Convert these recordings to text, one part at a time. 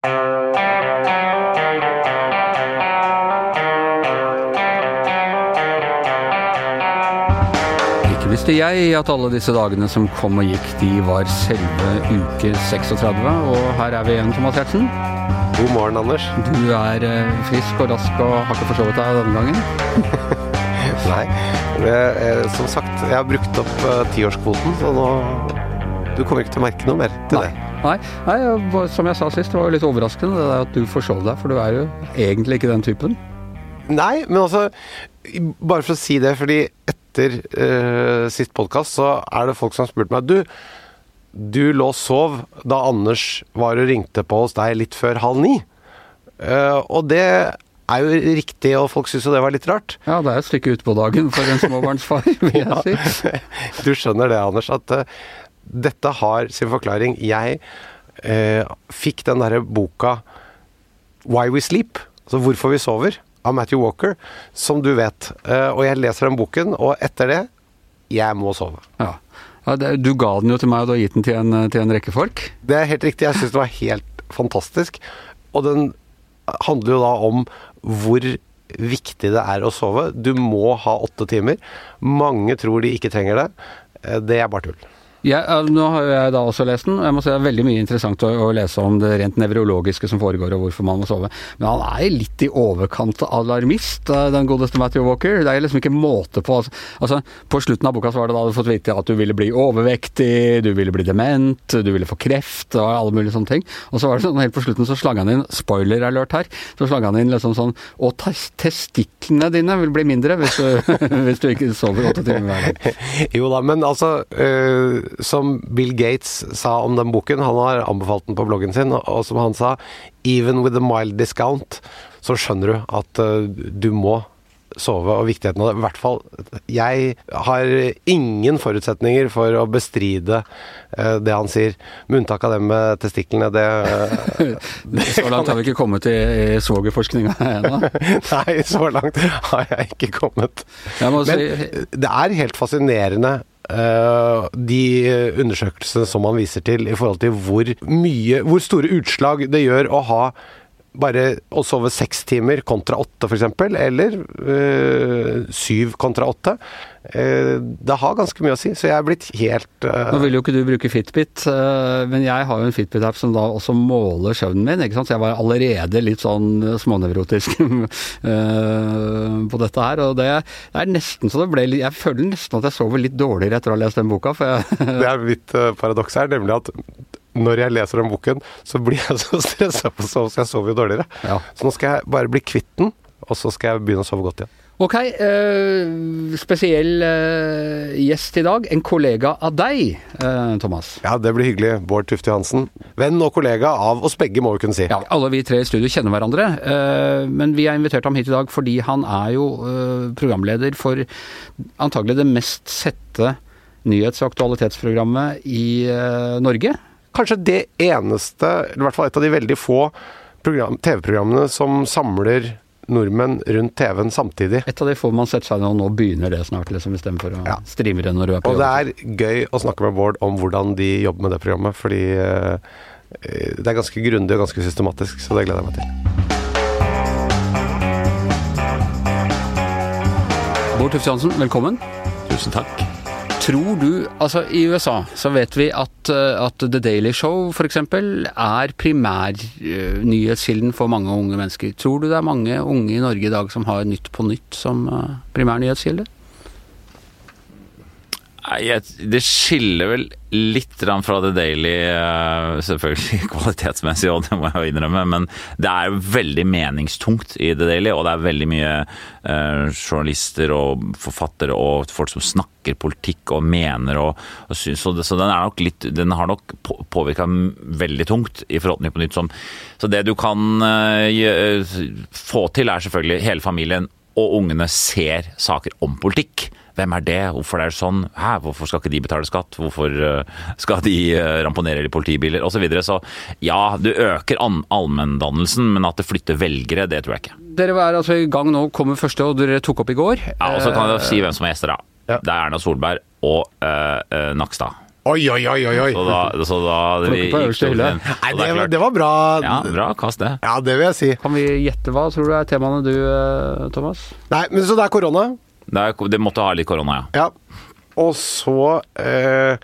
Ikke visste jeg at alle disse dagene som kom og gikk, de var selve uke 36. Og her er vi igjen, Thomas Giertsen. God morgen, Anders. Du er eh, frisk og rask og har ikke forsovet deg denne gangen. Nei, jeg, eh, som sagt, jeg har brukt opp eh, tiårskvoten, så nå Du kommer ikke til å merke noe mer til det. Nei, nei, som jeg sa sist, det var jo litt overraskende det der at du forsov deg, for du er jo egentlig ikke den typen. Nei, men altså Bare for å si det, fordi etter uh, sist podkast så er det folk som har spurt meg Du, du lå og sov da Anders var og ringte på hos deg litt før halv ni. Uh, og det er jo riktig, og folk syns jo det var litt rart. Ja, det er et stykke utpå dagen for en småbarnsfar, vil jeg si. Du skjønner det, Anders, at eh, dette har sin forklaring. Jeg eh, fikk den derre boka Why We Sleep, altså Hvorfor vi sover, av Matthew Walker, som du vet. Eh, og jeg leser den boken, og etter det Jeg må sove. Ja. Ja, det, du ga den jo til meg, og du har gitt den til en, til en rekke folk. Det er helt riktig. Jeg syns det var helt fantastisk. Og den handler jo da om hvor viktig det er å sove. Du må ha åtte timer. Mange tror de ikke trenger det. Eh, Det er bare tull. Jeg, nå har jeg da også lest den, og jeg må si det er veldig mye interessant å, å lese om det rent nevrologiske som foregår, og hvorfor man må sove. Men han er litt i overkant alarmist, eh, den godeste Matthew Walker. Det er liksom ikke måte på. Altså, altså, på slutten av boka så var det da du fått vite at du ville bli overvektig, du ville bli dement, du ville få kreft og alle mulige sånne ting. Og så var det sånn helt på slutten så slang han inn, spoiler alert her, så slang han inn liksom sånn Og tes- testiklene dine vil bli mindre hvis du, hvis du ikke sover åtte timer hver dag. Jo da, men altså øh, Som Bill Gates sa om den boken, han har anbefalt den på bloggen sin, og, som han sa Even with a mild discount, så skjønner du at øh, du må sove, og viktigheten av det. I hvert fall Jeg har ingen forutsetninger for å bestride øh, det han sier, med unntak av det med testiklene. Det det Så langt har vi ikke kommet i, i svogerforskninga ennå. Nei, så langt har jeg ikke kommet. Jeg må Men si det er helt fascinerende eh, de undersøkelsene som man viser til i forhold til hvor mye Hvor store utslag det gjør å ha bare å sove seks timer kontra åtte, f.eks., eller øh, syv kontra åtte. Eh, det har ganske mye å si, så jeg er blitt helt øh... Nå vil jo ikke du bruke Fitbit, men jeg har jo en Fitbit-app som da også måler søvnen min. ikke sant? Så jeg var allerede litt sånn smånevrotisk på dette her. Og det er nesten så det ble Jeg føler nesten at jeg sover litt dårligere etter å ha lest den boka. for jeg Det er mitt paradoks her, nemlig at når jeg leser den boken, så blir jeg så stressa på sove, så jeg sover jo dårligere. Ja. Så nå skal jeg bare bli kvitt den, og så skal jeg begynne å sove godt igjen. Ok, øh, spesiell øh, gjest i dag. En kollega av deg, øh, Thomas. Ja, det blir hyggelig. Bård Tufte Johansen. Venn og kollega av oss begge, må vi kunne si. Ja, alle vi tre i studio kjenner hverandre, eh, men vi har invitert ham hit i dag fordi han er jo programleder for antagelig det mest sette nyhets- og aktualitetsprogrammet i Norge. Kanskje det eneste, eller i hvert fall et av de veldig få program- TV-programmene som samler nordmenn rundt TV-en samtidig. Et av de få man setter seg ned, og nå begynner det snart, liksom, istedenfor å Ja. streame det når du er på Og det er gøy å snakke med Bård om hvordan de jobber med det programmet, fordi eh, det er ganske grundig og ganske systematisk, så det gleder jeg meg til. Bård Tufte Hansen, velkommen. Tusen takk. Tror du Altså, i USA så vet vi at, eh, at The Daily Show f.eks. er primærnyhetskilden for mange unge mennesker. Tror du det er mange unge i Norge i dag som har Nytt på Nytt som eh, primærnyhetskilde? Det skiller vel litt fra The Daily, eh, selvfølgelig kvalitetsmessig, og det må jeg jo innrømme, men det er veldig meningstungt i The Daily, og det er veldig mye eh, journalister og forfattere og folk som snakker politikk og mener og, og syns, så, den er nok litt Den har nok på, påvirka veldig tungt i forhold til på Nytt. Som, så det du kan eh, få til, er selvfølgelig hele familien og ungene ser saker om politikk. Hvem er det? Hvorfor er det sånn? Hæ? Hvorfor skal ikke de betale skatt? Hvorfor eh, skal de eh, ramponere i politibiler? Og så videre. Så ja, du øker allmenndannelsen, men at det flytter velgere, det tror jeg ikke. Dere er altså i gang nå, kommer første, og dere tok opp i går. Ja, Og så kan jeg si hvem som er gjester, da. Ja. Det er Erna Solberg og uh, eh, Nakstad. Oi, oi, oi, oi. Så da, så da vi gikk Nei, det det, er var- klart- det var bra. Ja, bra kast, det. Ja, det vil jeg si. Kan vi gjette hva tror du er temaene du, eh, Thomas? Nei, men Så det er korona? Det, er, det måtte ha litt korona, ja. Ja. Og så eh,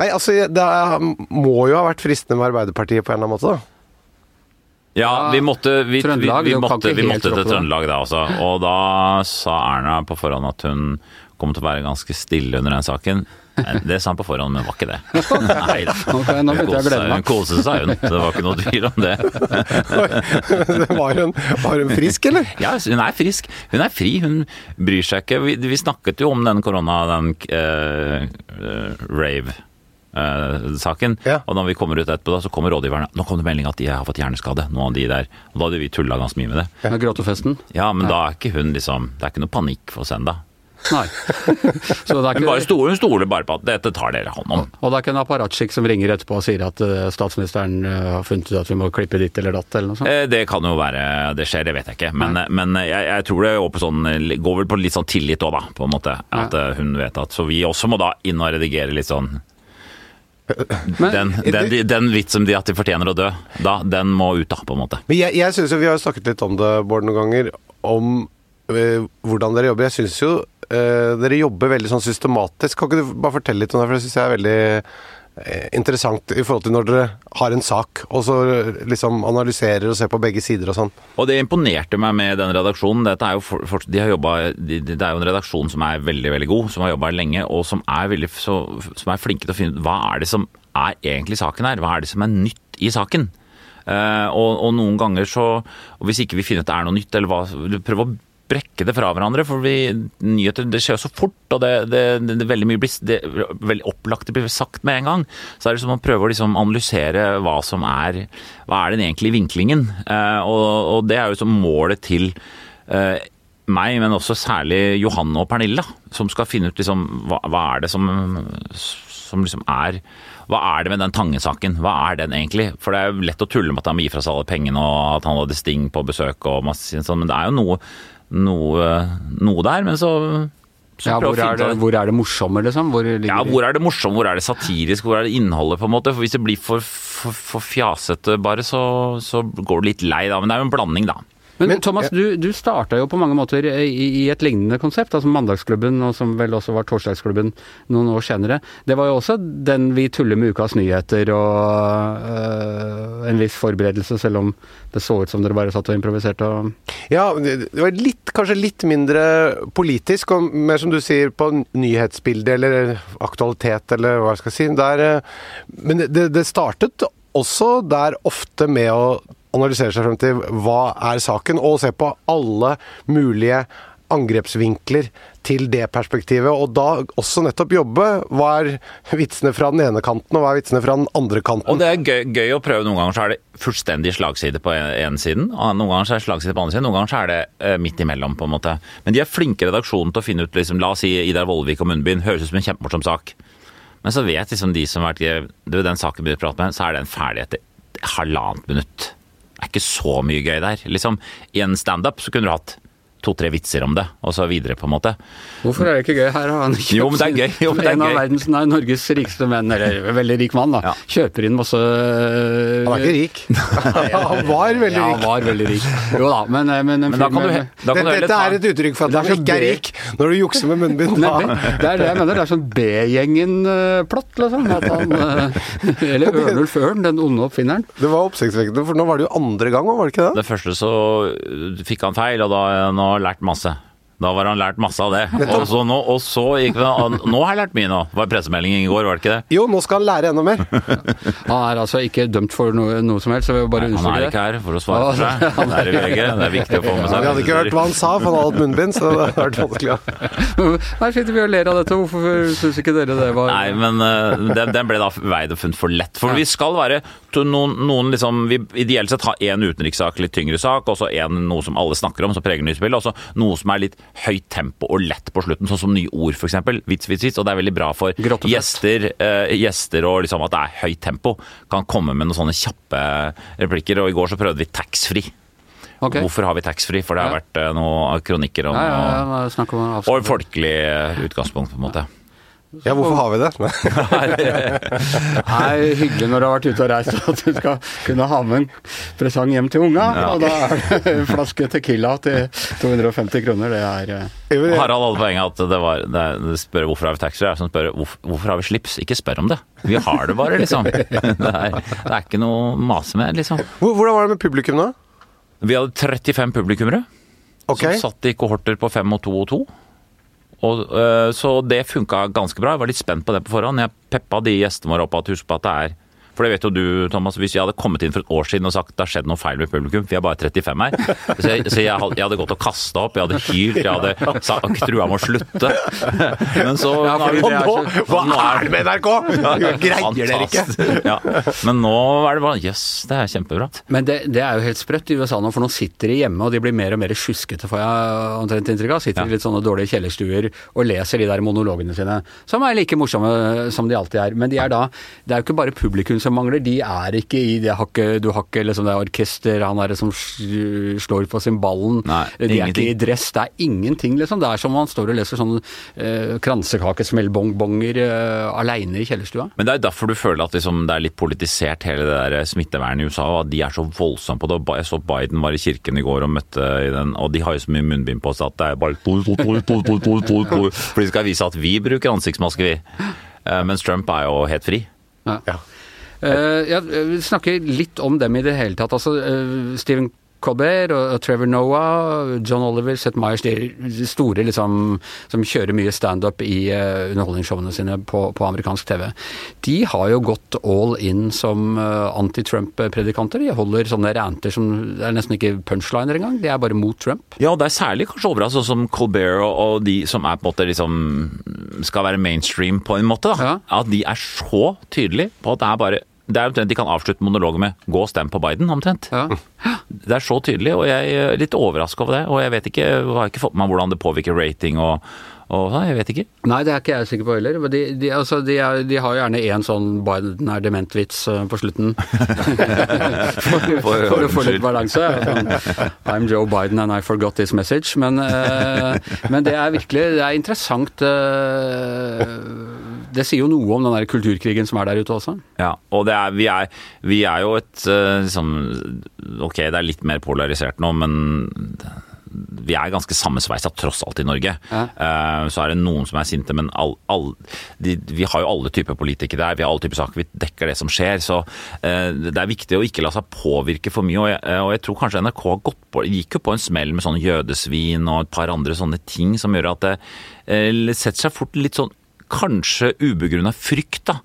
Nei, altså, det er, må jo ha vært fristende med Arbeiderpartiet på en eller annen måte, da. Ja, vi måtte, vi, vi, Trøndelag, vi måtte, vi måtte til. Trøndelag da også. Og da sa Erna på forhånd at hun kom til å være ganske stille under den saken. Det sa han på forhånd, men var ikke det. Nei da. Okay, nå begynte jeg å glede Hun meg. koste seg, hun. Det var ikke noe tvil om det. det var hun, var hun frisk, eller? Ja, hun er frisk. Hun er fri. Hun bryr seg ikke. Vi, vi snakket jo om den korona, den eh, eh, rave. Uh, saken, Ja. og når vi kommer ut etterpå, da, så kommer rådgiverne. Nå kom det melding at de har fått hjerneskade, noen av de der. Og da hadde vi tulla ganske mye med det. Med gråtefesten? Ja, men da er ikke hun liksom Det er ikke noe panikk for oss ennå. Nei. Så det er Hun, bare stoler, hun stoler bare på at dette tar dere hånd om. og det er ikke en apparatskikk som ringer etterpå og sier at eh, statsministeren eh, har funnet ut at vi må klippe ditt eller datt, eller noe sånt? Eh, Det kan jo være det skjer, det vet jeg ikke. Men, men jeg, jeg tror det går, på sånn, går vel på litt sånn tillit òg, da. På en måte. At Nei. hun vet at Så vi også må da inn og redigere litt sånn Men- den, den, den vits som de at de fortjener å dø, da, den må ut, da, på en måte. Men jeg, jeg synes jo, Vi har jo snakket litt om det, Bård, noen ganger. Om øh, hvordan dere jobber. Jeg syns jo dere jobber veldig sånn systematisk. Kan ikke du bare fortelle litt om det? For det syns jeg er veldig eh, interessant i forhold til når dere har en sak, og så eh, liksom analyserer og ser på begge sider og sånn. Og det imponerte meg med den redaksjonen. Dette er jo for, de har jobbet, de, de, det er jo en redaksjon som er veldig veldig god, som har jobba lenge, og som er, veldig, så, som er flinke til å finne ut hva er det som er egentlig saken her. Hva er det som er nytt i saken? Uh, og, og noen ganger så og Hvis ikke vi finner ut det er noe nytt, eller hva, prøve å brekke det fra hverandre. For vi, nyheter det skjer så fort, og det, det, det, veldig mye blir det, veldig opplagt det blir sagt med en gang. Så er det som å prøve å liksom analysere hva som er Hva er den egentlige vinklingen? Eh, og, og det er jo som målet til eh, meg, men også særlig Johanne og Pernille, som skal finne ut liksom hva, hva er det som, som liksom er hva er det med den Tangen-saken? Hva er den egentlig? For det er jo lett å tulle med at han må gi fra seg alle pengene og at han hadde Sting på besøk og masse sånn, men det er jo noe, noe, noe der. Men så, Ja, hvor er, det, det. hvor er det morsomme, liksom? Hvor Ja, hvor er det morsomt, hvor er det satirisk, hvor er det innholdet, på en måte? For hvis det blir for, for, for fjasete bare, så, så går du litt lei, da. Men det er jo en blanding, da. Men, Men- Thomas, du, du starta jo på mange måter i, i et lignende konsept, altså Mandagsklubben, og som vel også var Torsdagsklubben noen år senere. Det var jo også den vi tuller med ukas nyheter og øh, en viss forberedelse, selv om det så ut som dere bare satt og improviserte og Ja, det var litt, kanskje litt mindre politisk, og mer som du sier, på nyhetsbildet eller aktualitet, eller hva jeg skal si. Der, eh, men det, det startet også der ofte med å analysere seg frem til hva er saken, og se på alle mulige angrepsvinkler til det perspektivet, og da også nettopp jobbe. Hva er vitsene fra den ene kanten, og hva er vitsene fra den andre kanten? Og det er gøy, gøy å prøve. Noen ganger så er det fullstendig slagside på en siden, og noen ganger så er det slagside på andre siden, noen ganger så er det eh, midt imellom, på en måte. Men de er flinke i redaksjonen til å finne ut, liksom, la oss si Idar Vollvik og munnbind, høres ut som en kjempemorsom sak. Men så vet liksom de som har vært den saken vi prater med, så er den ferdig etter halvannet minutt. Er ikke så mye gøy der. Liksom, I en standup så kunne du hatt to-tre vitser om det, og så videre, på en måte. Hvorfor er det ikke gøy? Her har han kjøpt Jo, men det er gøy. Jo, men det er en av gøy. verdens, nei, Norges rikeste menn, eller veldig rik mann, da. Ja. Kjøper inn masse Han var ikke rik. Han var veldig Ja, rik. han var veldig rik. Jo da, men, eh, men Men da kan du, da kan du heller Dette ta er et uttrykk for at Det er man så ikke er rik når du jukser med munnbind. Nemlig. Det er det jeg mener. Det er sånn B-gjengen-plott, liksom. At han, eh, eller Ørnulf Ørn, den onde oppfinneren. Det var oppsiktsvekkende, for nå var det jo andre gang, var det ikke det? Det første så fikk han feil, og da nå har lært masse. Da var han lært masse av det. Og så, nå, og så gikk det Nå har jeg lært mye nå. Det var pressemelding i går, var det ikke det? Jo, nå skal han lære enda mer. Han er altså ikke dømt for noe, noe som helst, så vi vil bare Han er ikke her for å svare for seg. Han er i VG. Det er viktig å få med seg. Vi hadde ikke hørt hva han sa, for han hadde hatt munnbind, så det hadde vært vanskelig. Her sitter vi og ler av dette, hvorfor syns ikke dere det var Nei, men uh, den, den ble da veid og funnet for lett. For vi skal være noen, noen liksom Vi ideelt sett har én utenrikssak, litt tyngre sak, og så én noe som alle snakker om, som preger nyhetsbildet, og så noe som er litt høyt tempo og lett på slutten, sånn som nye ord, f.eks. Vits, vits, vits. Og det er veldig bra for gjester, uh, gjester og liksom at det er høyt tempo. Kan komme med noen sånne kjappe replikker. Og i går så prøvde vi taxfree. Okay. Hvorfor har vi taxfree? For det har Ja. vært eh, noen kronikker om Ja, ja, om og folkelig eh, utgangspunkt, på en måte. Ja, hvorfor har vi det? Er hyggelig når du har vært ute og reist at du skal kunne ha med en presang hjem til unga, Ja. og da er det en flaske Tequila til 250 kroner. Det er eh, Harald hadde poenget at det var det er, det spør hvorfor har vi taxfree, som spør hvorfor, hvorfor har vi slips. Ikke spør om det. Vi har det bare, liksom. Det er, det er ikke noe å mase med, liksom. Hvordan var det med publikum da? Vi hadde 35 publikummere okay. som satt i kohorter på fem og to og to. Og, øh, så det funka ganske bra. Jeg var litt spent på det på forhånd. Jeg peppa de gjestene våre opp at husk på at det er For det vet jo du, Thomas, hvis jeg hadde kommet inn for et år siden og sagt det har skjedd noe feil med publikum, vi er bare 35 her, så jeg, så jeg, hadde- jeg hadde gått og kasta opp, jeg hadde hylt, jeg hadde sagt trua med å slutte. Men så Ja, nå, det er så- hva nå er det med NRK?! Greier dere ikke? Ja. Men nå er det bare Jøss, det er kjempebra. Men det, det er jo helt sprøtt i USA nå, for nå sitter de hjemme og de blir mer og mer sjuskete, får jeg omtrent inntrykk av. Sitter i litt sånne dårlige kjellerstuer og leser de der monologene sine, som er like morsomme som de alltid er. Men de er da Det er jo ikke bare publikum som mangler, de er ikke i det hakket Du har ikke liksom det orkester, han er det som slår på cymballen. De er ikke i dress, det er ingenting, liksom. Det er som om man står og leser sånne eh, kransekakesmellbongbonger eh, aleine i kjellerstua. Men det er derfor du føler at liksom, det er litt politisert hele det der smittevernet i USA, og at de er så voldsomme på det. Jeg så Biden var i kirken i går og møtte i den, og de har jo så mye munnbind på seg at det er bare For de skal vise at vi bruker ansiktsmaske, vi. Eh, Mens Trump er jo helt fri. Ja. Eh, ja, vi snakker litt om dem i det hele tatt. Altså, eh, Stephen Colbert og, Trevor Noah, John Oliver, Seth Meyers, de store liksom, som kjører mye standup i uh, underholdningsshowene sine på, på amerikansk TV. De har jo gått all in som uh, anti-Trump-predikanter. De holder sånne ranter som er nesten ikke punchliner engang, de er bare mot Trump. Ja, det er særlig kanskje overraskende, sånn som Colbert og, og de som er på en måte liksom skal være mainstream på en måte, da. Ja. At de er så tydelige på at det er bare det er omtrent De kan avslutte monologen med 'gå og stem på Biden', omtrent. Ja. Det er så tydelig, og jeg er litt overraska over det. Og jeg vet ikke, jeg har ikke fått med meg hvordan det påvirker rating og, og sånn, jeg vet ikke. Nei, det er ikke jeg sikker på heller. Men de, de, altså, de, er, de har gjerne én sånn Biden er dement-vits eh, på slutten. for, for, for å få litt balanse. Sånn, I'm Joe Biden and I forgot this message. Men, eh, men det er virkelig det er interessant. Det sier jo noe om den der kulturkrigen som er der ute også. Ja, og det er, vi, er, vi er jo et eh, liksom Ok, det er litt mer polarisert nå, men vi er ganske sammensveisa tross alt i Norge. Ja. Eh, så er det noen som er sinte, men all, all, de, vi har jo alle typer politikere her. Vi har alle typer saker, vi dekker det som skjer. Så eh, det er viktig å ikke la seg påvirke for mye. Og jeg, og jeg tror kanskje NRK på, gikk jo på en smell med sånn jødesvin og et par andre sånne ting som gjør at det setter seg fort litt sånn kanskje ubegrunna frykt da,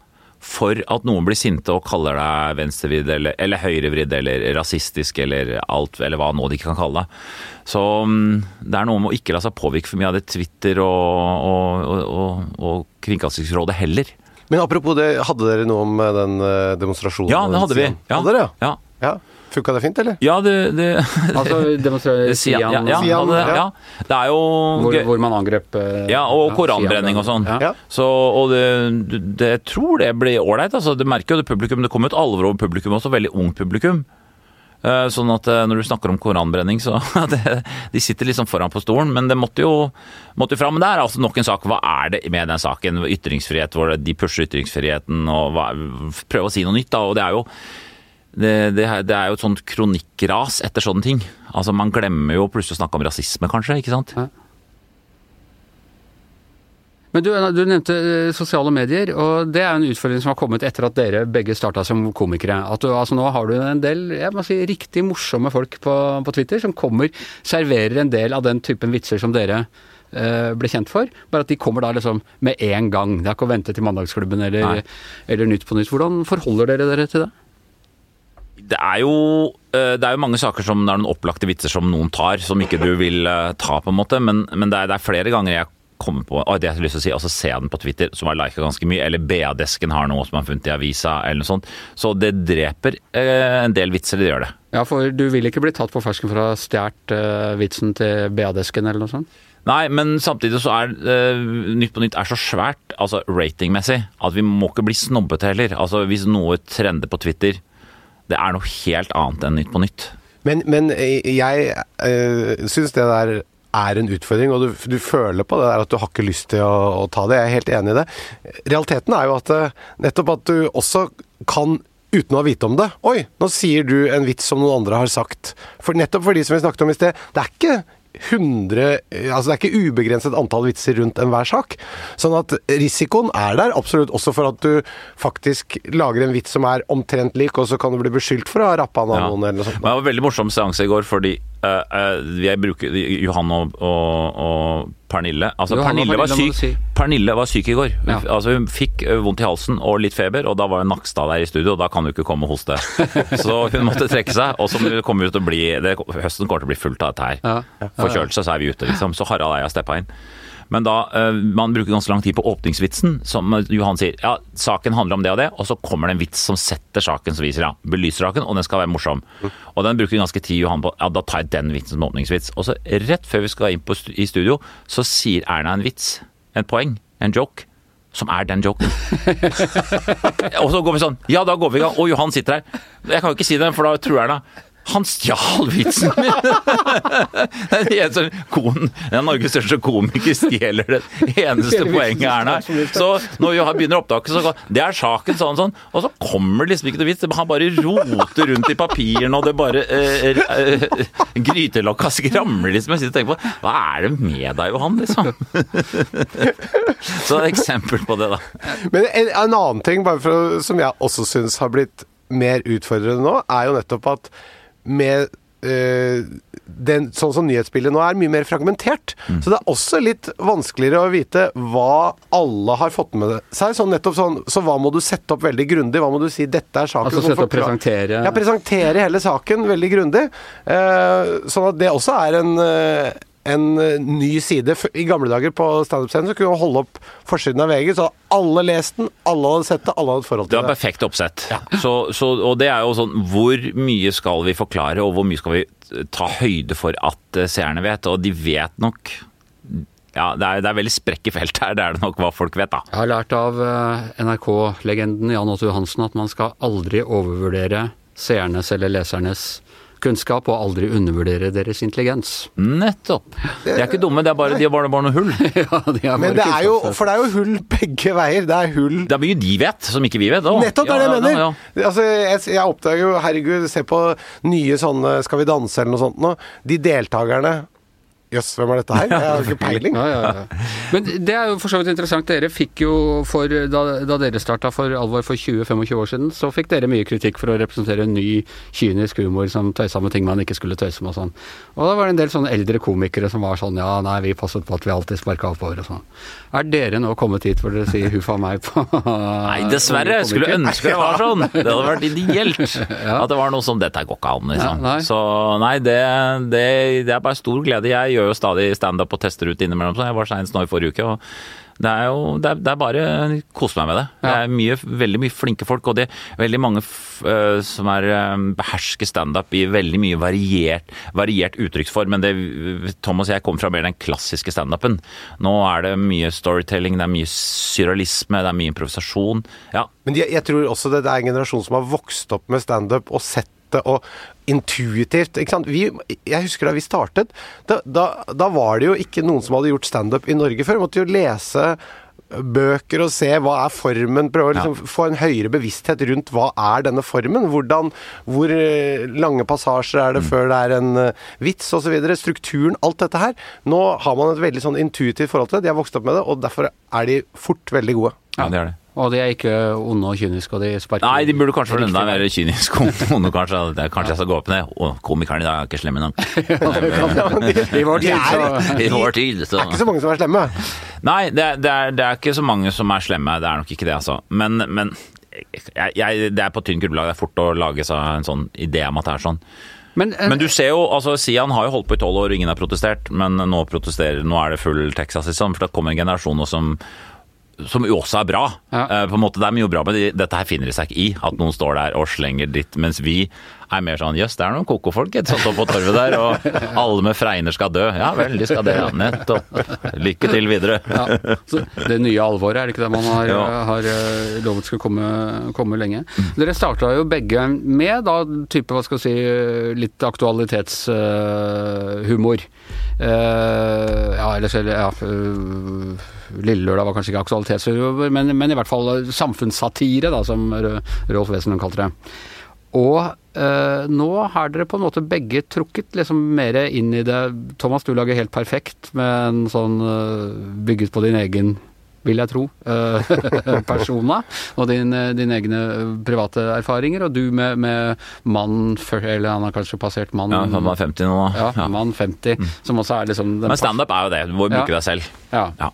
for at noen blir sinte og kaller deg venstrevridd eller, eller høyrevridd eller rasistisk eller alt, eller hva nå de ikke kan kalle deg. Så mm, det er noe med å ikke la seg påvirke for mye av det Twitter og, og, og, og, Kringkastingsrådet heller. Men apropos det, hadde dere noe om den eh, demonstrasjonen? Ja, det hadde vi. Ja. Hadde dere, ja? Ja, ja. Funka det fint, eller? ja det, det Altså demonstrere Sian, ja, ja, Sian, det, ja. ja. Det er jo hvor, hvor man angrep eh, Ja, og ja, koranbrenning og sånn. Så, og det, det, jeg tror det blir ålreit. Altså, det merker jo det publikum. Det kommer et alvor over publikum også, veldig ungt publikum. Eh, Sånn at eh, når du snakker om koranbrenning, så det, De sitter liksom foran på stolen, men det måtte jo, måtte jo fram. Men det er altså nok en sak. Hva er det med den saken? Ytringsfrihet, hvor de pusher ytringsfriheten og hva, prøver å si noe nytt. da, og det er jo det, det, er- det er jo et sånt kronikkras etter sånne ting. Altså Man glemmer jo plutselig å snakke om rasisme, kanskje. ikke sant? Ja. Men du, du nevnte eh, sosiale medier, og det er en utfordring som har kommet etter at dere begge starta som komikere. At du, altså Nå har du en del jeg må si, riktig morsomme folk på, på Twitter som kommer, serverer en del av den typen vitser som dere eh, ble kjent for. Bare at de kommer da liksom med en gang. Det er ikke å vente til Mandagsklubben eller, eller Nytt på Nytt. Hvordan forholder dere dere til det? Det er jo eh, det er jo mange saker som det er noen opplagte vitser som noen tar, som ikke du vil eh, ta, på en måte. Men, men det, er, det er flere ganger jeg kommer på å, det har jeg lyst til å si, altså se den på Twitter, som har lika ganske mye. Eller BA-desken har noe som har funnet i avisa, eller noe sånt. Så det dreper eh, en del vitser, det gjør det. Ja, for du vil ikke bli tatt på fersken for å ha stjålet eh, vitsen til BA-desken eller noe sånt? Nei, men samtidig så er eh, Nytt på Nytt er så svært, altså ratingmessig, at vi må ikke bli snobbete heller. Altså Hvis noe trender på Twitter, det er noe helt annet enn Nytt på Nytt. Men, men eh, jeg øh, syns det der er en utfordring, og du, du føler på det der at du har ikke lyst til å, å ta det. Jeg er helt enig i det. Realiteten er jo at eh, nettopp at du også kan uten å vite om det. Oi, nå sier du en vits som noen andre har sagt. For nettopp for de som vi snakket om i sted, det er ikke 100 Altså det er ikke ubegrenset antall vitser rundt enhver sak. Sånn at risikoen er der, absolutt også for at du faktisk lager en vits som er omtrent lik, og så kan du bli beskyldt for å ha rappa ned Ja. noen eller noe sånt. Men det var en veldig morsom seanse i går, fordi jeg bruker Johan og, og, og Pernille Altså, Johan og Pernille var syk si. Pernille var syk i går. Ja. Altså, hun fikk eh, vondt i halsen og litt feber, og da var Nakstad der i studio, og da kan du ikke komme og hoste. Så hun måtte trekke seg, og så kommer det til å bli det, Høsten kommer til å bli fullt av dette her. Ja. Forkjølelse, så er vi ute, liksom. Så Harald Eia steppa inn. Men da, eh, man bruker ganske lang tid på åpningsvitsen, som Johan sier. Ja, saken handler om det og det, og så kommer det en vits som setter saken, som viser, ja, belyser saken, og den skal være morsom. Og den bruker ganske tid Johan på, ja, da tar jeg den vitsen som åpningsvits. Og så rett før vi skal inn på, stu- i studio, så sier Erna en vits, en poeng, en joke. Som er den joken. og så går vi sånn Ja, da går vi i gang. Og Johan sitter her. Jeg kan jo ikke si det, for da tror Erna han stjal vitsen min! Det er konen, sånn kon, ja, Norges største komiker stjeler det eneste poenget Erna har. Så når vi begynner opptaket, så går Det er saken, sånn sånn. Og så kommer det liksom ikke noe vits. Han bare roter rundt i papirene, og det bare eh, eh, Grytelokka skramler liksom. Jeg sitter og tenker på Hva er det med deg, Johan, liksom? Så det er et eksempel på det, da. Men en, en annen ting for, som jeg også syns har blitt mer utfordrende nå, er jo nettopp at med eh, den, sånn som nyhetsbildet nå er, mye mer fragmentert. Så det er også litt vanskeligere å vite hva alle har fått med seg. Sånn nettopp sånn, så hva må du sette opp veldig grundig? Hva må du si 'dette er saken'? Altså sette opp, presentere Ja, presentere hele saken veldig grundig. Uh, sånn at det også er en, eh, en eh, ny side. I gamle dager på standup-scenen så kunne man holde opp forsiden av VG, så hadde alle lest den, alle hadde sett det, alle hadde et forhold Det til det det. perfekt oppsett. Så, så, og det er jo sånn Hvor mye skal vi forklare, og hvor mye skal vi ta høyde for at eh, seerne vet? Og de vet nok Ja, det er, det er veldig sprekk i feltet her, det er det nok hva folk vet, da. Jeg har lært av eh, NRK-legenden Jan Otto Johansen at man skal aldri overvurdere seernes eller lesernes kunnskap, og aldri undervurdere deres intelligens. Nettopp. De er ikke dumme, det er bare, de er bare, bare noen hull. ja, de er Men det er jo, for det er jo hull begge veier. Det er hull Det er mye de vet, som ikke vi vet. Også. Nettopp, det er det ja, jeg mener! ja, ja. Altså, jeg, jeg oppdager jo, herregud, se på nye sånne Skal vi danse eller noe sånt nå. De deltakerne Jøss, hvem er dette her? Jeg har ikke peiling. Ja, ja, ja. Men det er jo for så vidt interessant. Dere fikk jo for, da, da dere starta for alvor for 20-25 år siden, så fikk dere mye kritikk for å representere en ny kynisk humor som tøysa med ting man ikke skulle tøyse med og sånn. Og da var det en del sånne eldre komikere som var sånn ja, nei, vi passet på at vi alltid sparka oppover og sånn. Er dere nå kommet hit hvor dere sier huff a meg på Nei, dessverre. Jeg skulle ønske det var sånn. Det hadde vært ideelt. At det var noe som 'dette går ikke an', liksom. Ja, nei. Så nei, det, det, det er bare stor glede. Jeg gjør jo stadig standup og tester ut innimellom. Så jeg var seinest nå i forrige uke. og det er jo det er, det er bare kose meg med det. Det er mye, veldig mye flinke folk, og det er veldig mange øh, som er um, behersker standup i veldig mye variert, variert uttrykksform. Men det, Thomas og jeg kommer fra mer den klassiske standupen. Nå er det mye storytelling, det er mye surrealisme, det er mye improvisasjon. Ja, Men jeg, jeg tror også det er en generasjon som har vokst opp med standup og sett det og intuitivt. ikke sant? Vi, jeg husker da vi startet, da, da, da var det jo ikke noen som hadde gjort standup i Norge før. Vi måtte jo lese bøker og se hva er formen, prøve å liksom få en høyere bevissthet rundt hva er denne formen. Hvordan, hvor eh, lange passasjer er det før det er en eh, vits osv. Strukturen, alt dette her. Nå har man et veldig sånn intuitivt forhold til det. De har vokst opp med det, og derfor er de fort veldig gode. ja det er det. Og de er ikke onde og kyniske, og de sparker Nei, de burde kanskje vært enda mer kyniske. Noen kanskje, det- kanskje jeg skal gå opp det. Å, komikeren i dag er ikke slemme engang. I vår tid, så I vår tid, så Det er ikke så mange som er slemme. Nei, det er, det, er, det er ikke så mange som er slemme. Det er nok ikke det, altså. Men, men jeg, jeg, det er på tynn grunnlag. Det er fort å lage seg en sånn idé om at det er sånn. Men, uh, Men du ser jo, altså Sian har jo holdt på i tolv år, ingen har protestert. Men nå protesterer, nå er det full Texas, liksom. For det kommer en generasjon nå som som jo også er bra. Ja. Uh, på en måte Det er mye bra, men dette her finner de seg ikke i. At noen står der og slenger dritt, mens vi er mer sånn jøss, det er noen koko-folk satt opp på torvet der, og alle med fregner skal dø. Ja vel, de skal det, ja. Nettopp. Lykke til videre. Ja, så det nye alvoret, er det ikke det man har, har eh, lovet skal komme, komme lenge? Dere starta jo begge med da type, hva skal vi si, litt aktualitetshumor. Ja, ellers eller ja, eh, Lille Lørdag var kanskje ikke aktualitetsrevyer, men, men i hvert fall samfunnssatire, da, som Rolf Wesenlund kalte det. Og eh, nå har dere på en måte begge trukket liksom mer inn i det. Thomas, du lager helt perfekt med en sånn eh, bygget på din egen, vil jeg tro, eh, persona. Og din, eh, dine egne private erfaringer. Og du med, med mann eller han har kanskje passert mann Ja, han var 50 nå, da. ja, Ja. mann 50, som også er liksom den Men standup er jo det. Du må bruke Ja. deg selv. Ja. Ja.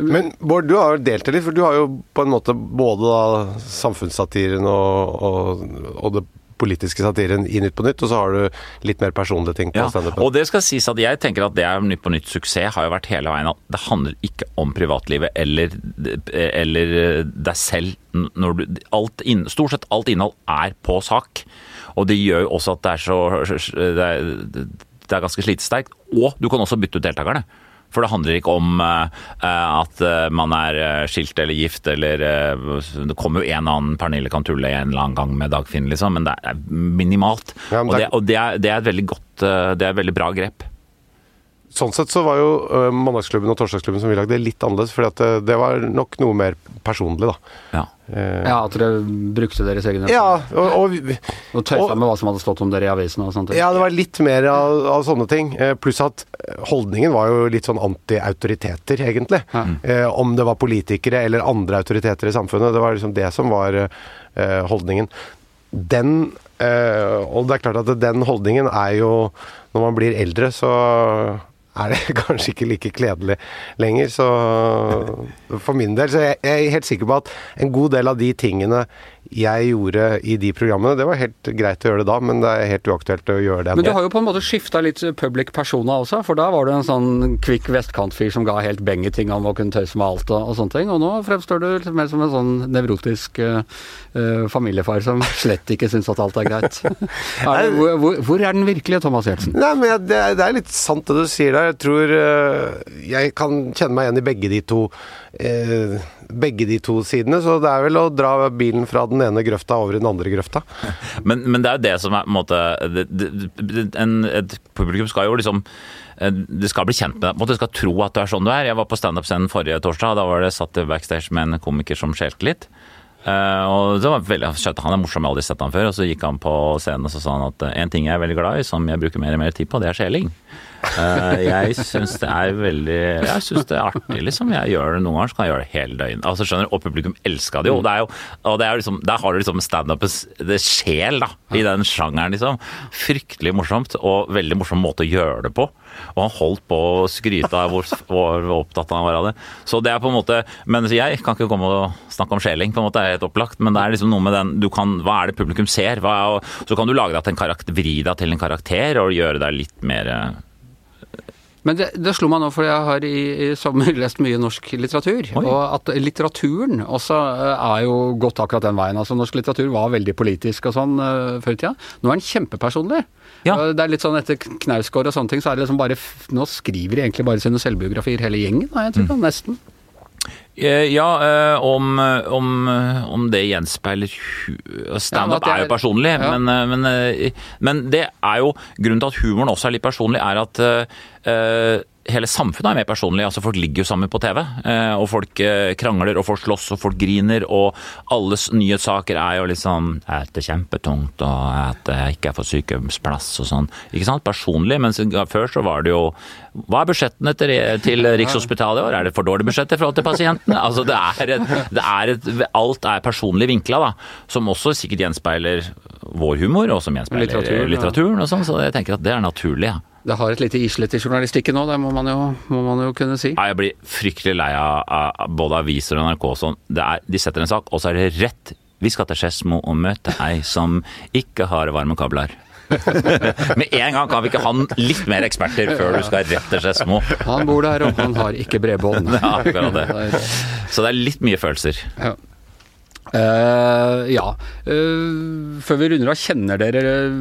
Men Bård, du har jo delt det litt, for du har jo på en måte både da samfunnssatiren og, og, og det politiske satiren i Nytt på Nytt, og så har du litt mer personlige ting på Ja, standupen. og det skal sies at jeg tenker at det er Nytt på Nytt suksess har jo vært hele veien at det handler ikke om privatlivet eller, eller deg selv. Når du, alt inn, stort sett alt innhold er på sak. Og det gjør jo også at det er så Det er, det er ganske slitesterkt. Og du kan også bytte ut deltakerne. For det handler ikke om eh, at eh, man er eh, skilt eller gift eller eh, Det kommer jo en annen Pernille kan tulle en eller annen gang med Dagfinn, liksom, men det er minimalt. Ja, men og det det, og det, er, det er et veldig godt eh, Det er et veldig bra grep. Sånn sett så var jo uh, Mandagsklubben og Torsdagsklubben som vi lagde, litt annerledes, for det, det var nok noe mer personlig, da. Ja. Eh, ja, at dere brukte deres egne ja, og, og Og tøysa med hva som hadde stått om dere i avisen og sånt. Ja, det var litt mer av, av sånne ting. Eh, pluss at holdningen var jo litt sånn anti-autoriteter, egentlig. Ja. Eh, om det var politikere eller andre autoriteter i samfunnet. Det var liksom det som var eh, holdningen. Den eh, Og det er klart at den holdningen er jo Når man blir eldre, så er det kanskje ikke like kledelig lenger. Så for min del så jeg, jeg helt sikker på at en god del av de tingene jeg gjorde i de programmene, det var helt greit å gjøre det da, men det er helt uaktuelt å gjøre det Men du har jo på en måte skifta litt public persona også, for da var du en sånn kvikk vestkantfyr som ga helt beng i ting om å kunne tøyse med alt og, og sånne ting, og nå fremstår du litt mer som en sånn nevrotisk eh, eh, familiefar som slett ikke syns at alt er greit. er det, hvor, hvor, er den virkelige Thomas Gjertsen? Nei, men jeg, det, er, det er litt sant det du sier der. Jeg tror uh, jeg kan kjenne meg igjen i begge de to eh, begge de to sidene, så det er vel å dra bilen fra den ene grøfta over i den andre grøfta. Men, men det er jo det som er på en måte en, Et publikum skal jo liksom eh, det skal bli kjent med deg. Det skal tro at du er sånn du er. Jeg var på standup-scenen forrige torsdag. Da var det satt backstage med en komiker som skjelte litt. Eh, og det var veldig skjønte, Han er morsom, jeg har aldri sett han før. Og så gikk han på scenen og så sa han at eh, en ting jeg er veldig glad i, som jeg bruker mer og mer tid på, det er skjeling. Eh, jeg syns det er veldig Jeg syns det er artig, liksom. Jeg gjør det noen ganger, så kan jeg gjøre det hele døgnet. Altså, skjønner du, Og publikum elska det jo. Og, det er jo, og det er liksom, der har du liksom standupens sjel, da, i den sjangeren, liksom. Fryktelig morsomt, og veldig morsom måte å gjøre det på. Og han holdt på å skryte av hvor, hvor opptatt han var av det. Så det er på en måte Men jeg kan ikke komme og snakke om skjeling, på en måte, det er helt opplagt. Men det er liksom noe med den du kan, Hva er det publikum ser? Er, så kan du lage deg til en karakter, vri deg til en karakter og gjøre deg litt mer Men det, det slo meg nå, for jeg har i, i sommer lest mye norsk litteratur. Oi. Og at litteraturen også eh, er jo gått akkurat den veien. Altså Norsk litteratur var veldig politisk og sånn uh, før i tida. Nå er den kjempepersonlig. Ja. Det er litt sånn etter Knausgård og sånne ting, så er det liksom bare Nå skriver de egentlig bare sine selvbiografier hele gjengen, har jeg inntrykk av. Nesten. Eh, Ja, eh, om, om, om det gjenspeiler Standup Ja, er jo er- personlig, ja. men, eh, men, men det er jo Grunnen til at humoren også er litt personlig, er at eh, hele samfunnet er mer personlig. altså Folk ligger jo sammen på TV, og folk krangler, og folk slåss, og folk griner. Og alles nyhetssaker er jo litt sånn At det er kjempetungt, og at jeg ikke for sykehjemsplass og sånn. Ikke sant? Personlig. Mens før så var det jo Hva er budsjettene til, til Rikshospitalet i år? Er det for dårlige budsjetter i forhold til pasientene? Altså det er et, det er et Alt er personlig vinkla, da. Som også sikkert gjenspeiler vår humor, og som gjenspeiler Litteraturen, ja. litteraturen og sånn. Så jeg tenker at det er naturlig. Ja. Det har et lite islett i journalistikken nå, det må man jo, må man jo kunne si. Ja, jeg blir fryktelig lei av, både aviser og NRK og sånn. Det de setter en sak, og så er det rett. Vi skal til Skedsmo og møte ei som ikke har varme kabler. Med en gang kan vi ikke ha litt mer eksperter før du skal rett til Skedsmo. Han bor der, og han har ikke bredbånd. Ja, akkurat det. Så det er litt mye følelser. Ja. Eh, ja. Uh, før vi runder av, kjenner dere eh,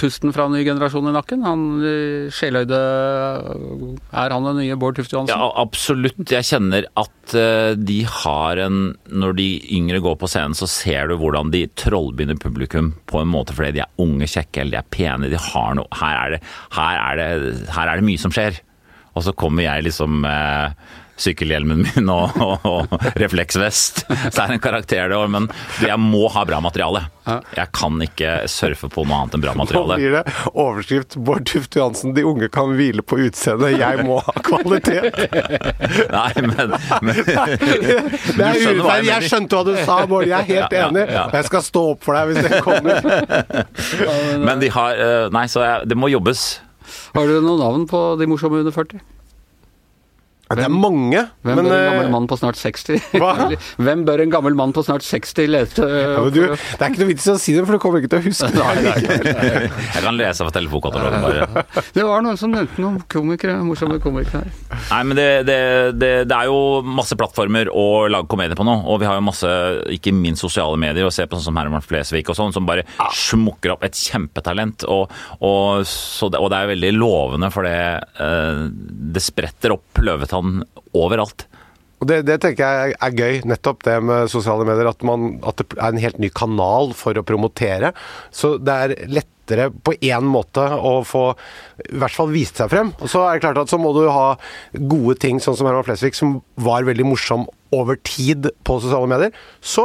pusten fra ny generasjon i nakken? Han uh, sjeløyde Er han den nye Bård Tufte Johansen? Ja, absolutt. Jeg kjenner at uh, de har en Når de yngre går på scenen, så ser du hvordan de trollbinder publikum på en måte fordi de er unge, kjekke eller de er pene. De har noe Her er det, her er det, her er det mye som skjer. Og så kommer jeg liksom med sykkelhjelmen min og, og, og refleksvest. Så er det en karakter det òg. men jeg må ha bra materiale. Jeg kan ikke surfe på noe annet enn bra materiale. Nå blir det overskrift Bård Tufte Johansen, de unge kan hvile på utseendet, jeg må ha kvalitet. Nei, men, men Det er skjønner jeg. Jeg skjønte hva du sa, Bård. Jeg er helt Ja, ja, enig. ja. Jeg skal stå opp for deg hvis det kommer. Men de har eh, Nei, så jeg, det må jobbes. Har du noen navn på de morsomme under 40? Det er mange, Hvem men bør en eh, gammel mann på snart 60? Hva? Hvem bør en gammel mann på snart 60 lese? ja, du, Det er ikke noe vits i å si det, for du kommer ikke til å huske det. Nei, nei, nei. Jeg kan lese fra telefonkatalogen bare. Det var noen som nevnte noen komikere, morsomme komikere her. Nei, men det, det, det, det er jo masse plattformer å lage komedie på nå. Og vi har jo masse, ikke minst sosiale medier, å se på sånn som Herman Flesvig og sånn, som bare smukker opp et kjempetalent. Og, og, så det, og det er veldig lovende, for det, eh, det spretter opp løvetann overalt. Og det, det tenker jeg er gøy, nettopp det med sosiale medier. At, man, at det er en helt ny kanal for å promotere. Så det er lettere på én måte å få i hvert fall vist seg frem. Og så er det klart at så må du ha gode ting, sånn som Herman Flesvig, som var veldig morsom over tid på sosiale medier. Så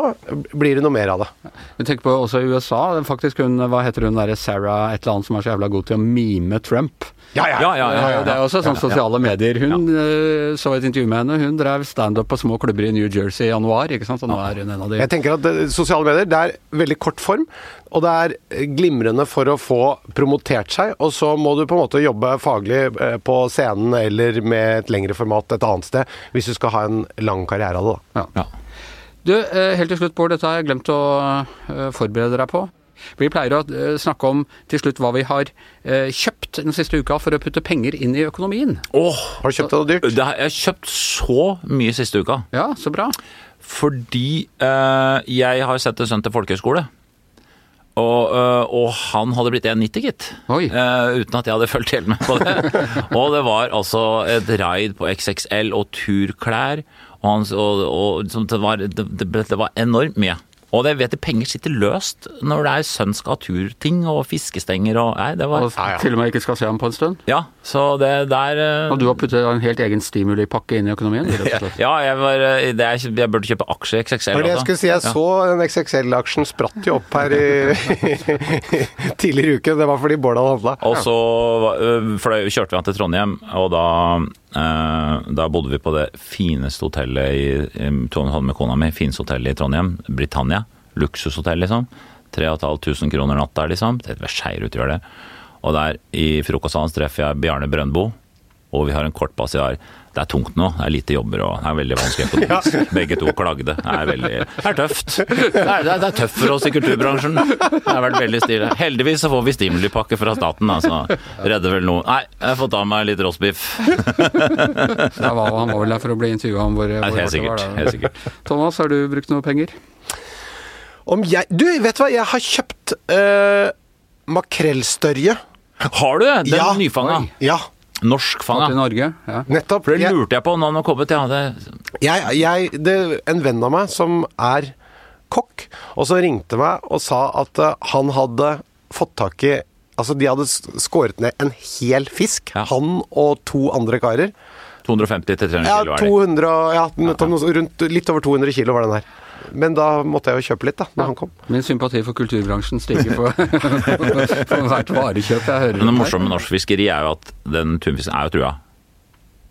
blir det noe mer av det. Vi tenker på også i USA, faktisk hun, hva heter hun derre Sarah et eller annet som er så jævla god til å mime Trump? Ja, ja, Ja, ja, ja, ja. Det er også sånn sosiale medier. Hun eh, så et intervju med henne. Hun drev standup på små klubber i New Jersey i januar, ikke sant. Og nå er hun en av de Jeg tenker at eh, Sosiale medier det er veldig kort form, og det er eh, glimrende for å få promotert seg. Og så må du på en måte jobbe faglig eh, på scenen eller med et lengre format et annet sted, hvis du skal ha en lang karriere av det. da. Ja. Du, eh, helt til slutt, Bård, dette har jeg glemt å eh, forberede deg på. Vi pleier å eh, snakke om til slutt hva vi har kjøpt den siste uka for å putte penger inn i økonomien. Åh, Har du kjøpt deg noe dyrt? det har, jeg har kjøpt så mye siste uka. Ja, så bra. Fordi eh, jeg har sett en sønn til folkehøyskole. Og, eh, og han hadde blitt 1,90, gitt. Oi. Eh, uten at jeg hadde fulgt helt med på det. og det var altså et raid på XXL og turklær. Og, han, og, og det, var, det, det, det var enormt mye. Og det vet jeg, penger sitter løst når det er sønn skal ha turting og fiskestenger og Nei, det var Og til og med ikke skal se ham på en stund. Ja, så det der eh, Og du har puttet en helt egen stimulipakke inn i økonomien? rett og slett. Ja, jeg, var, eh, det er, jeg burde kjøpe aksjer i XXL. Det jeg altså. skulle si. Jeg så den XXL-aksjen spratt jo opp her i tidligere uke. Det var fordi Bård hadde handla. Og så fløy, kjørte vi han til Trondheim, og da, da bodde vi på det fineste hotellet i, i med kona mi. Fineste hotellet i Trondheim. Britannia. Luksushotell, liksom. 3500 kroner natt der, liksom. Det er skeier ut, gjør det. Og der i frokostsalen treffer jeg Bjarne Brøndbo, og vi har en kort basiar. Det er tungt nå, det er lite jobber og det er veldig vanskelig økonomisk. Begge to klagde. Det er veldig Det er tøft. Det er, det er, det er tøft for oss i kulturbransjen. Det har vært veldig stille. Heldigvis så får vi stimulipakke fra staten, altså. Redder vel noen Nei, jeg har fått av meg litt rostbiff. Han var vel der for å bli intervjua om hvor, hvor Helt det var, sikkert. Helt sikkert. Thomas, har du brukt noe penger? Om jeg Du, vet du hva? Jeg har kjøpt øh, makrellstørje. Har du det? Den Ja. nyfanga? Ja, Til ja. Norge? Ja. nettopp. For det Jeg, lurte jeg på når han har kommet. Ja, det, jeg, jeg, det, en venn av meg som er kokk, og så ringte meg og sa at uh, han hadde fått tak i Altså, de hadde skåret ned en hel fisk, Ja. han og to andre karer. 250 300 kilo er det. 200, og- ja, rundt, litt over 200 kilo var den her. Men da måtte jeg jo kjøpe litt, da, når han kom. Min sympati for kulturbransjen stiger for, for hvert varekjøp jeg hører. Men det morsomme med norsk fiskeri er jo at den tunfisken er jo trua.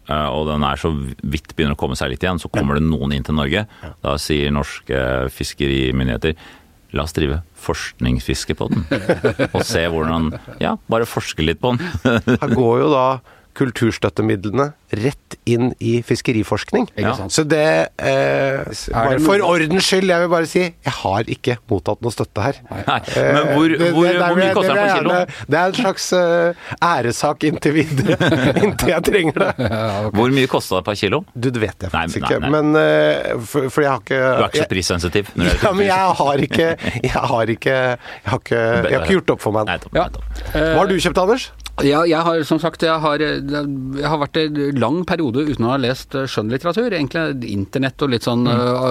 Eh, Og den er så vidt begynner å komme seg litt igjen. Så kommer det noen inn til Norge. Da sier norske fiskerimyndigheter la oss drive forskningsfiske på den. Og se hvordan Ja, bare forske litt på den. Her går jo da kulturstøttemidlene rett inn i fiskeriforskning. Ja. Så det eh, bare For ordens skyld, jeg vil bare si jeg har ikke mottatt noe støtte her. Nei, men hvor, Eh, hvor, det- det- hvor mye koster det den på jeg Det er en slags uh, æresak inntil videre. inntil jeg trenger det. Hvor mye kosta det per kilo? Du, det vet jeg faktisk Nei, ikke. nei, ikke. Men uh, for, for, jeg har ikke Du er ikke så prissensitiv? når det ja, gjelder men jeg har ikke Jeg har ikke Jeg har ikke, jeg har ikke gjort opp for meg. Ja. Hva har du kjøpt, Anders? Ja, jeg har som sagt jeg har, jeg har vært en lang periode uten å ha lest eh, skjønnlitteratur. Egentlig internett og litt sånn eh,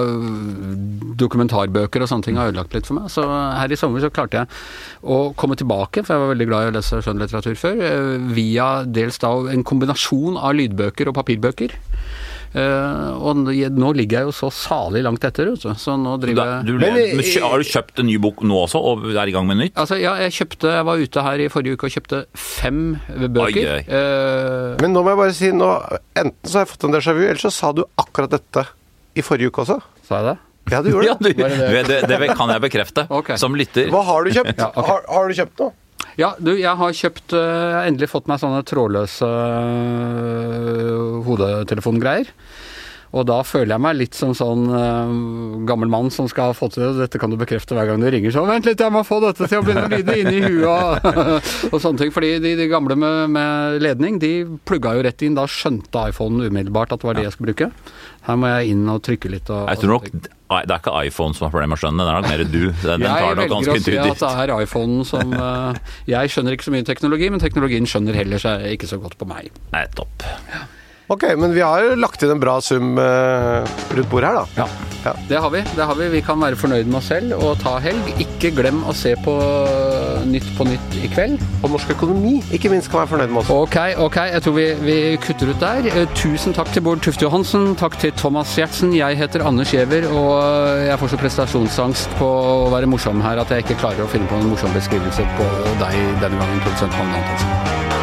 dokumentarbøker og sånne ting har ødelagt litt for meg. Så her i sommer så klarte jeg å komme tilbake, for jeg var veldig glad i å lese skjønnlitteratur før, eh, via dels da en kombinasjon av lydbøker og papirbøker. Eh, og nå ligger jeg jo så salig langt etter, så nå driver jeg du, i- men kjø- har du kjøpt en ny bok nå også, og er i gang med nytt? Altså, ja, jeg kjøpte Jeg var ute her i forrige uke og kjøpte fem bøker. Oi, oi. Uh, Men nå må jeg bare si nå, Enten så har jeg fått en déjà vu, eller så sa du akkurat dette i forrige uke også. sa jeg det? Ja, du gjorde Ja, det. du, det det, det, kan jeg bekrefte, okay. som lytter. Hva har du kjøpt? Ja, okay. har, har du kjøpt noe? Ja, du, jeg har kjøpt eh, Jeg har endelig fått meg sånne trådløse øh, hodetelefongreier. Og da føler jeg meg litt som sånn øh, gammel mann som skal få til det. Dette kan du bekrefte hver gang du ringer. Så vent litt, jeg må få dette til å begynne å lyde inni huet og sånne ting. Fordi de, de gamle med, med ledning, de plugga jo rett inn. Da skjønte iPhonen umiddelbart at det var det jeg skulle bruke. Her må jeg inn og trykke litt og Jeg tror nok Det er ikke iPhone som har problemer med å skjønne det, er nok mer du. Den, den jeg ganske det Jeg velger å si at det er iPhonen som øh, Jeg skjønner ikke så mye teknologi, men teknologien skjønner heller seg ikke så godt på meg. Nei, topp. Ok, men vi har jo lagt inn en bra sum eh, rundt bordet her, da. Ja. Ja. Det har vi. det har Vi Vi kan være fornøyd med oss selv og ta helg. Ikke glem å se på Nytt på Nytt i kveld. Og norsk økonomi, ikke minst, kan være fornøyd med oss. Ok, ok, jeg tror vi, vi kutter ut der. Eh, Tusen takk til Bård Tufte Johansen. Takk til Thomas Giertsen. Jeg heter Anders Giæver, og jeg får så prestasjonsangst på å være morsom her at jeg ikke klarer å finne på en morsom beskrivelse på deg denne gangen, produsent Hanne Antonsen.